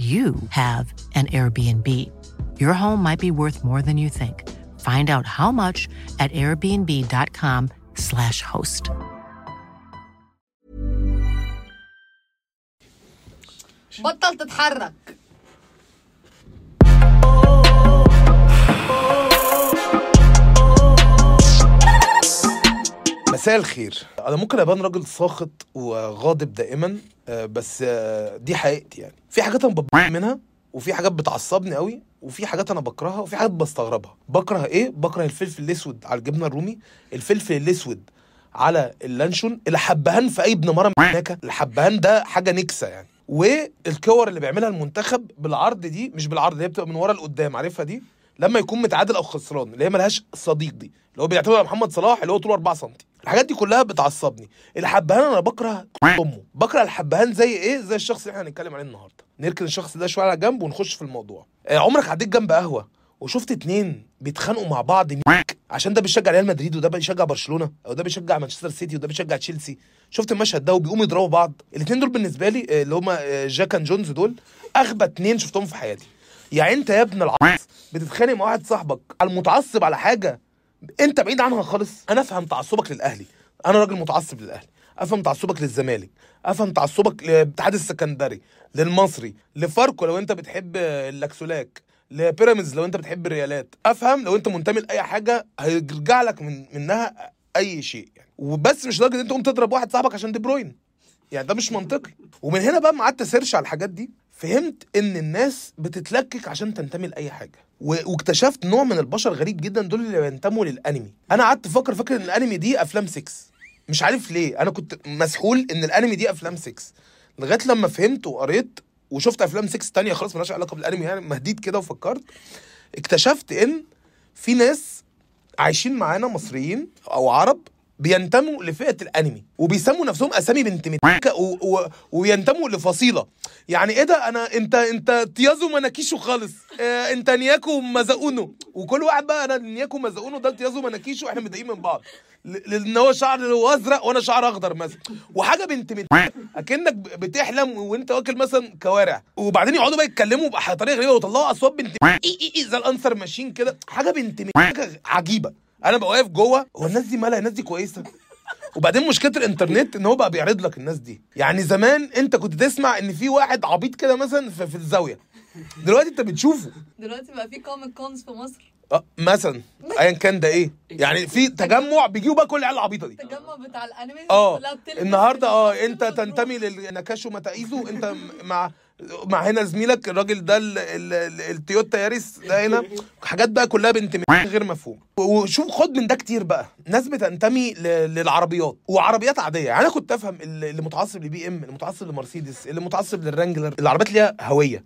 you have an Airbnb. Your home might be worth more than you think. Find out how much at airbnb.com/slash host. بطل تتحرك مساء الخير أنا ممكن ابان راجل ساخط وغاضب دائما آه، بس آه، دي حقيقتي يعني. في حاجات أنا ببقى منها وفي حاجات بتعصبني قوي وفي حاجات أنا بكرهها وفي حاجات بستغربها. بكره إيه؟ بكره الفلفل الأسود على الجبنة الرومي الفلفل الأسود على اللانشون الحبهان في أي ابن مره هناك الحبهان ده حاجة نكسة يعني. والكور اللي بيعملها المنتخب بالعرض دي مش بالعرض اللي هي بتبقى من ورا لقدام عارفها دي؟ لما يكون متعادل أو خسران اللي هي ملهاش صديق دي. اللي هو بيعتمد على محمد صلاح اللي هو طوله 4 سم الحاجات دي كلها بتعصبني. الحبهان أنا بكره أمه. بكره الحبهان زي إيه؟ زي الشخص اللي إحنا هنتكلم عليه النهارده. نركن الشخص ده شوية على جنب ونخش في الموضوع. آه، عمرك عديت جنب قهوة؟ وشفت اتنين بيتخانقوا مع بعض ميك؟ عشان ده بيشجع ريال مدريد وده بيشجع برشلونة أو ده بيشجع مانشستر سيتي وده بيشجع تشيلسي. شفت المشهد ده وبيقوموا يضربوا بعض. الاتنين دول بالنسبة لي آه، اللي هما آه، جاك اند جونز دول أغبى اتنين شفتهم في حياتي. يعني أنت يا ابن العص بتتخانق مع واحد صاحبك المتعصب على حاجة. انت بعيد عنها خالص. أنا افهم تعصبك للاهلي. أنا راجل متعصب للاهلي. افهم تعصبك للزمالك. افهم تعصبك للاتحاد السكندري للمصري لفاركو لو انت بتحب اللاكسولاك لبيراميدز لو انت بتحب الريالات. افهم لو انت منتمي لاي حاجة هيرجع لك من منها اي شيء يعني. وبس مش لدرجة ان انت تقوم تضرب واحد صاحبك عشان دي بروين. يعني ده مش منطقي. ومن هنا بقى ما قعدت سيرش على الحاجات دي. فهمت إن الناس بتتلكك عشان تنتمي لأي حاجة. واكتشفت نوع من البشر غريب جدا دول اللي بينتموا للأنمي. أنا قعدت أفكر فاكر إن الأنمي دي أفلام 6 مش عارف ليه. أنا كنت مسحول إن الأنمي دي أفلام 6 لغاية لما فهمت وقريت وشفت أفلام 6 تانية خالص مالهاش علاقة بالأنمي يعني مهديت كده وفكرت اكتشفت إن في ناس عايشين معانا مصريين أو عرب بينتموا لفئة الأنمي وبيسموا نفسهم أسامي بنت متكه و... و... وينتموا لفصيلة. يعني إيه ده؟ أنا انت أنت تيازو مناكيشو خالص. آه أنت نياكو مزقونو وكل واحد بقى أنا نياكو مزقونو ده تيازو مناكيشو إحنا متضايقين من بعض. ل- لأن هو شعر ازرق وأنا شعر أخضر مثلا. وحاجة بنت متكه أكنك بتحلم وأنت واكل مثلا كوارع. وبعدين يقعدوا بقى يتكلموا بطريقه غريبة ويطلعوا أصوات بنت اي اي اي زي الانسر ماشين كده. حاجة بنت متكه عجيبة. أنا بقى واقف جوه هو الناس دي مالها؟ الناس دي كويسة؟ وبعدين مشكلة الانترنت إن هو بقى بيعرض لك الناس دي. يعني زمان أنت كنت تسمع إن في واحد عبيط كده مثلا في, في الزاوية. دلوقتي أنت بتشوفه. دلوقتي بقى في Comic Cons في مصر. آه مثلا. ايا كان ده إيه؟ يعني في تجمع بيجيبوا بقى كل العيال العبيطة دي. التجمع بتاع الانمي آه. النهارده آه أنت. تنتمي للنكاشو متايزو أنت مع مع هنا زميلك الراجل ده ال- ال- ال- التويوتا ياريس ده هنا. حاجات بقى كلها بنت غير مفهوم. وشوف خد من ده كتير بقى. ناس بتنتمي للعربيات وعربيات عادية. يعني أنا كنت أفهم اللي اللي متعصب لبي إم اللي متعصب لمرسيدس اللي متعصب للرانجلر. العربيات ليها هوية.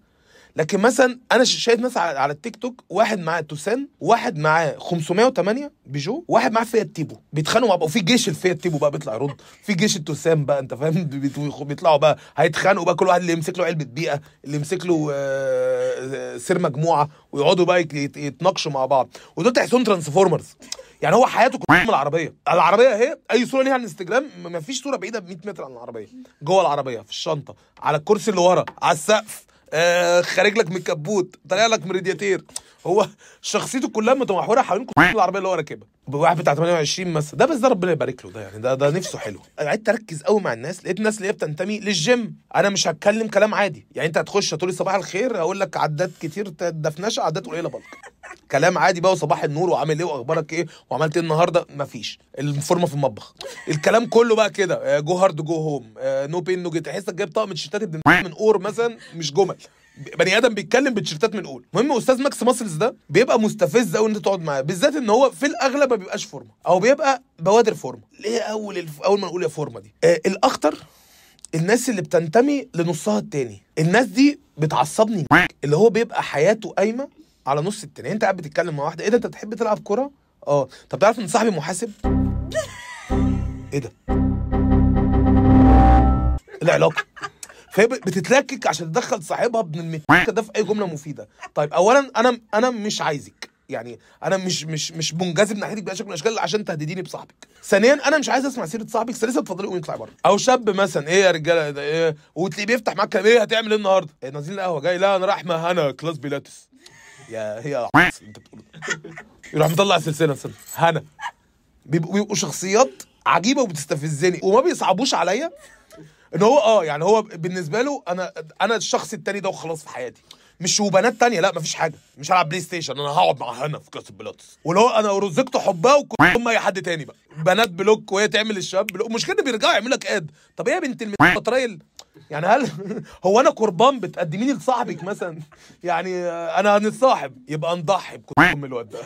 لكن مثلا أنا شايف ناس على التيك توك واحد معاه توسان واحد معاه 508 بيجو واحد معاه فيات تيبو. بيتخانقوا مع بعض. وفي جيش الفيات تيبو بقى بيطلع يرد في جيش التوسان بقى أنت فاهم؟ بيطلعوا بقى. هيتخانقوا بقى كل واحد اللي يمسك له علبة بيئة اللي يمسك له آه، سير مجموعة ويقعدوا بقى يت- يت- يتناقشوا مع بعض. ودول تحسهم Transformers يعني هو حياته كلها من العربية. العربية اهي أي صورة ليها على الإنستجرام ما فيش صورة بعيدة ب 100 متر عن العربية. جوه العربية في الشنطة على الكرسي اللي ورا على السقف. آه خارج لك من الكبوت طالع لك من رادياتير. هو شخصيته كلها متمحوره حوالين كل العربية اللي هو راكبها. واحد بتاع 28 مثلا. ده بس ده ربنا يبارك له. ده يعني ده ده نفسه حلو. قعدت اركز قوي مع الناس. لقيت الناس اللي هي بتنتمي للجيم. أنا مش هتكلم كلام عادي. يعني انت هتخش هتقول لي صباح الخير هقول لك عدات كتير definition عدات قليلة bulk كلام عادي بقى. وصباح النور وعامل إيه واخبارك إيه وعملت إيه النهارده؟ مفيش. الفورمة في المطبخ. الكلام كله بقى كده. go hard go home no pain no gain تحسك جايب طقم تيشيرتات ابن من اور مثلا مش جمل. بني آدم بيتكلم بتيشيرتات من أول. المهم أستاذ Max Muscles ده بيبقى مستفز قوي إن أنت تقعد معاه بالذات إن هو في الأغلب ما بيبقاش فورمة أو بيبقى بوادر فورمة. ليه أول الف... أول ما نقول يا فورمة دي؟ آه الأخطر الناس اللي بتنتمي لنصها التاني. الناس دي بتعصبني. اللي هو بيبقى حياته قايمة على نص التاني. أنت قاعد بتتكلم مع واحدة إيه ده؟ أنت بتحب تلعب كورة؟ آه. طب تعرف إن صاحبي محاسب؟ إيه ده؟ العلاقة. فهي بتتلكك عشان تدخل صاحبها ابن المتكه ده في أي جملة مفيدة. طيب اولا أنا أنا مش عايزك. يعني أنا مش مش مش منجذب ناحيتك بأي شكل من الأشكال عشان تهدديني بصاحبك. ثانيا أنا مش عايز أسمع سيرة صاحبك. ثالثا اتفضلي قومي اطلعي بره. أو شاب مثلا إيه يا رجالة؟ ده إيه؟ وتلاقيه بيفتح معاك كلام إيه هتعمل إيه النهارده؟ إيه نازلين القهوة جاي لا أنا رايح مع هنا class Pilates. يا هي يا أنت بتقوله ده. يروح مطلع سلسلة مثلا هنا. بيبقوا شخصيات عجيبة وبتستفزني. وما بيصعبوش عليا. إن هو آه يعني هو بالنسبة له أنا أنا الشخص التاني ده وخلاص في حياتي. مش وبنات تانية لا مفيش حاجة. مش هلعب PlayStation أنا هقعد مع هنا في class ال Pilates واللي هو أنا رزقت حبها وكل هم أي حد تاني بقى. بنات block وهي تعمل الشباب block. مش كده بيرجعوا يعملوا لك add طب إيه يا بنت المطريل يعني هل هو أنا قربان بتقدميني لصاحبك مثلا؟ يعني أنا هنتصاحب. يبقى نضحي بكل ام الواد ده.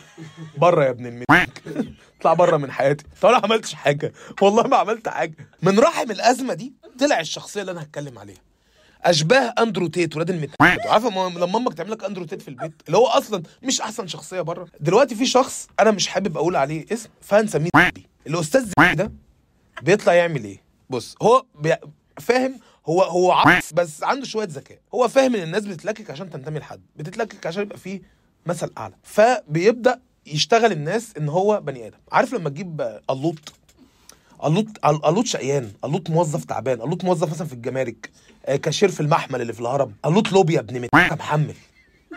بره يا ابن المتك اطلع بره من حياتي. طب أنا ما عملتش حاجة. والله ما عملت حاجة. من رحم الأزمة دي طلع الشخصية اللي أنا هتكلم عليها. أشباه أندرو تيت ولاد المت عارفة ما- لما أمك تعمل لك أندرو تيت في البيت؟ اللي هو أصلا مش أحسن شخصية بره. دلوقتي في شخص أنا مش حابب أقول عليه اسم فهنسميه. الأستاذ ده بيطلع يعمل إيه؟ بص هو بي... فاهم هو هو عبس بس عنده شوية ذكاء. هو فاهم إن الناس بتتلكك عشان تنتمي لحد بتتلكك عشان يبقى فيه مثل أعلى. فبيبدأ يشتغل الناس إن هو بني آدم. عارف لما تجيب قلوط؟ قل- قلوط شقيان قلوط موظف تعبان قلوط موظف مثلا في الجمارك آه، كاشير في المحمل اللي في الهرم قلوط لوبيا ابن مت محمل.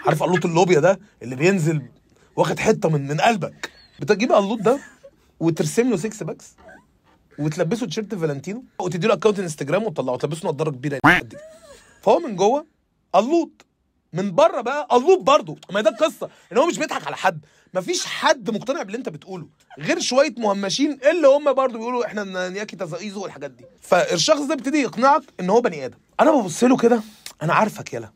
عارف قلوط اللوبيا ده؟ اللي بينزل واخد حتة من من قلبك. بتجيب قلوط ده وترسم له six packs وتلبسه تيشيرت Valentino وتدي له account Instagram وتطلعه تلبسه نضاره كبيرة. كده. فهو من جوه قلوط. من بره بقى قلوط برضه. ما ده القصة. إن هو مش بيضحك على حد. مفيش حد مقتنع باللي انت بتقوله. غير شوية مهمشين اللي هم برضه بيقولوا إحنا نياكي تزايزو والحاجات دي. فالشخص ده بيبتدي يقنعك إن هو بني آدم. أنا ببص له كده. أنا عارفك يلا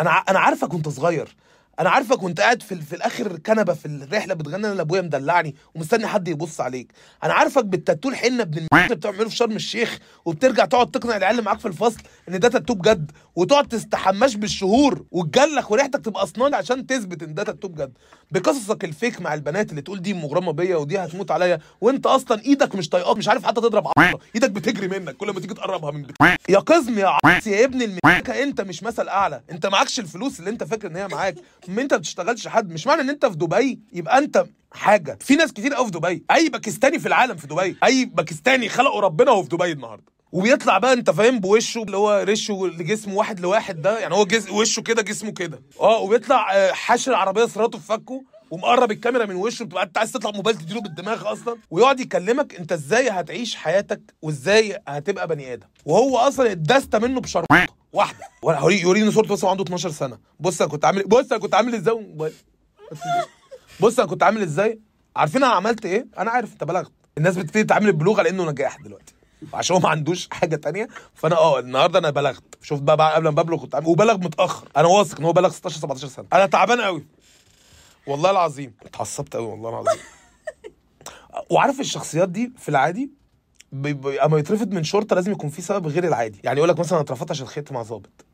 أنا أنا عارفك وأنت صغير. أنا عارفك وانت قاعد في, في الآخر كنبة في الرحلة بتغني أنا ابويا مدلعني ومستني حد يبص عليك. أنا عارفك بالتاتو الحنة ابن اللي بتعمله في شرم الشيخ وبترجع تقعد تقنع العيال معاك في الفصل ان ده تاتو بجد. وتقعد تستحماش بالشهور وتجلخ وريحتك تبقى أسنان عشان تثبت إن ده تاتو بجد. بقصصك الفيك مع البنات اللي تقول دي مغرمة بيا ودي هتموت عليا وأنت أصلا إيدك مش طايقاك مش عارف حتى تضرب عصا إيدك بتجري منك كل ما تيجي تقربها من بت... يا قزم يا عص يا ابن المكه أنت مش مثل أعلى. أنت معكش الفلوس اللي أنت فاكر إن هي معاك. ما أنت بتشتغلش حد. مش معنى إن أنت في دبي يبقى أنت حاجة. في ناس كتير قوي في دبي. أي باكستاني في العالم في دبي. أي باكستاني خلقه ربنا وهو في دبي النهارده. وبيطلع بقى انت فاهم بوشه اللي هو رشه لجسمه واحد لواحد ده يعني هو جز... وشه كده جسمه كده. آه وبيطلع آه، حاشر العربية صراطه في فكه ومقرب الكاميرا من وشه بتبقى انت عايز تطلع موبايل تديله بالدماغ أصلا ويقعد يكلمك انت إزاي هتعيش حياتك وازاي هتبقى بني آدم. وهو أصلا اتدست منه بشرطه واحدة. يوريني صورته بس عنده 12 سنة. بص أنا كنت عامل بص أنا كنت عامل إزاي. بص أنا كنت عامل إزاي؟ عارفين أنا عملت إيه؟ أنا عارف أنت بلغت. الناس بتبتدي تعامل البلوغ على انه نجاح دلوقتي. عشان هو ما عندوش حاجة تانية. فأنا آه النهارده أنا بلغت. شفت بقى, قبل ما ببلغ كنت وبلغ متأخر. أنا واثق إن هو بلغ 16 17 سنة. أنا تعبان قوي والله العظيم. اتعصبت قوي والله العظيم. وعارف الشخصيات دي في العادي؟ أما يترفض من شرطة لازم يكون في سبب غير العادي. يعني يقول لك مثلا أنا اترفضت عشان خدت مع ظابط.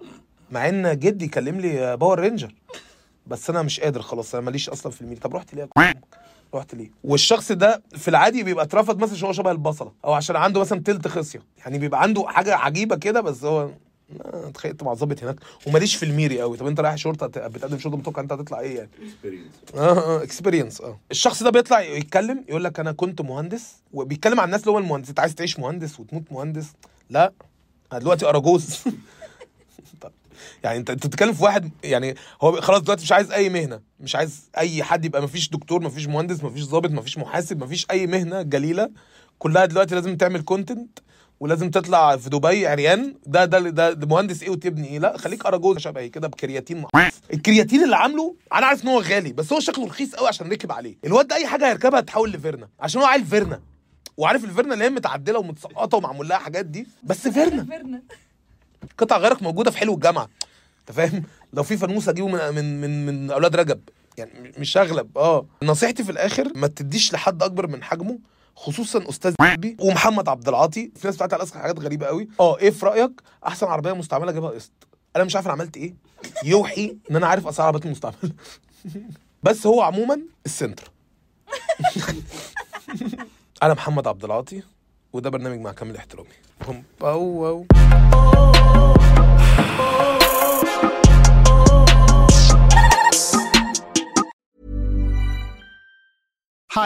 مع إن جدي كلم لي Power Ranger. بس أنا مش قادر خلاص. أنا ماليش أصلا في الميل. طب رحت ليه رحت ليه؟ والشخص ده في العادي بيبقى اترفض مثلا عشان هو شبه البصلة أو عشان عنده مثلا تلت خصية. يعني بيبقى عنده حاجة عجيبة كده بس هو آه، اتخيلت مع ظابط هناك. وماليش في الميري قوي. طب أنت رايح شرطة بتقدم شرطة متوقع أنت هتطلع إيه يعني؟ آه آه experience آه. الشخص ده بيطلع يتكلم يقول لك أنا كنت مهندس وبيتكلم عن الناس اللي هو المهندس. أنت عايز تعيش مهندس وتموت مهندس؟ لا. أنا دلوقتي أراجوز. يعني انت انت بتتكلم في واحد يعني هو خلاص دلوقتي مش عايز اي مهنة مش عايز اي حد يبقى مفيش دكتور مفيش مهندس مفيش ضابط مفيش محاسب مفيش اي مهنة جليلة. كلها دلوقتي لازم تعمل content ولازم تطلع في دبي عريان. ده ده ده, ده مهندس إيه وتبني إيه؟ لا خليك أراجوز شبهي كده بكرياتين. الكرياتين اللي عامله أنا عارف إن هو غالي بس هو شكله رخيص قوي عشان ركب عليه. الواد ده أي حاجة هيركبها تحول ل Verna عشان هو عيل Verna. وعارف الفيرنا اللي هي متعدلة ومتسقطة ومعمول لها حاجات دي؟ بس فيرنا. قطع غيرك موجودة في حلو الجامعة. أنت فاهم؟ لو في فانوس أجيبه من من من, من أولاد رجب. يعني مش هغلب. آه. نصيحتي في الآخر ما تديش لحد أكبر من حجمه خصوصا أستاذ بي ومحمد عبد العاطي. في ناس بتاعت على حاجات غريبة قوي. آه إيه في رأيك؟ أحسن عربية مستعملة أجيبها قسط. أنا مش عارف أنا عملت إيه. يوحي إن أنا عارف أسعار العربيات المستعمله بس هو عموما السنتر. أنا محمد عبد العاطي. وده برنامج مع كامل احترامي. هم باو واو.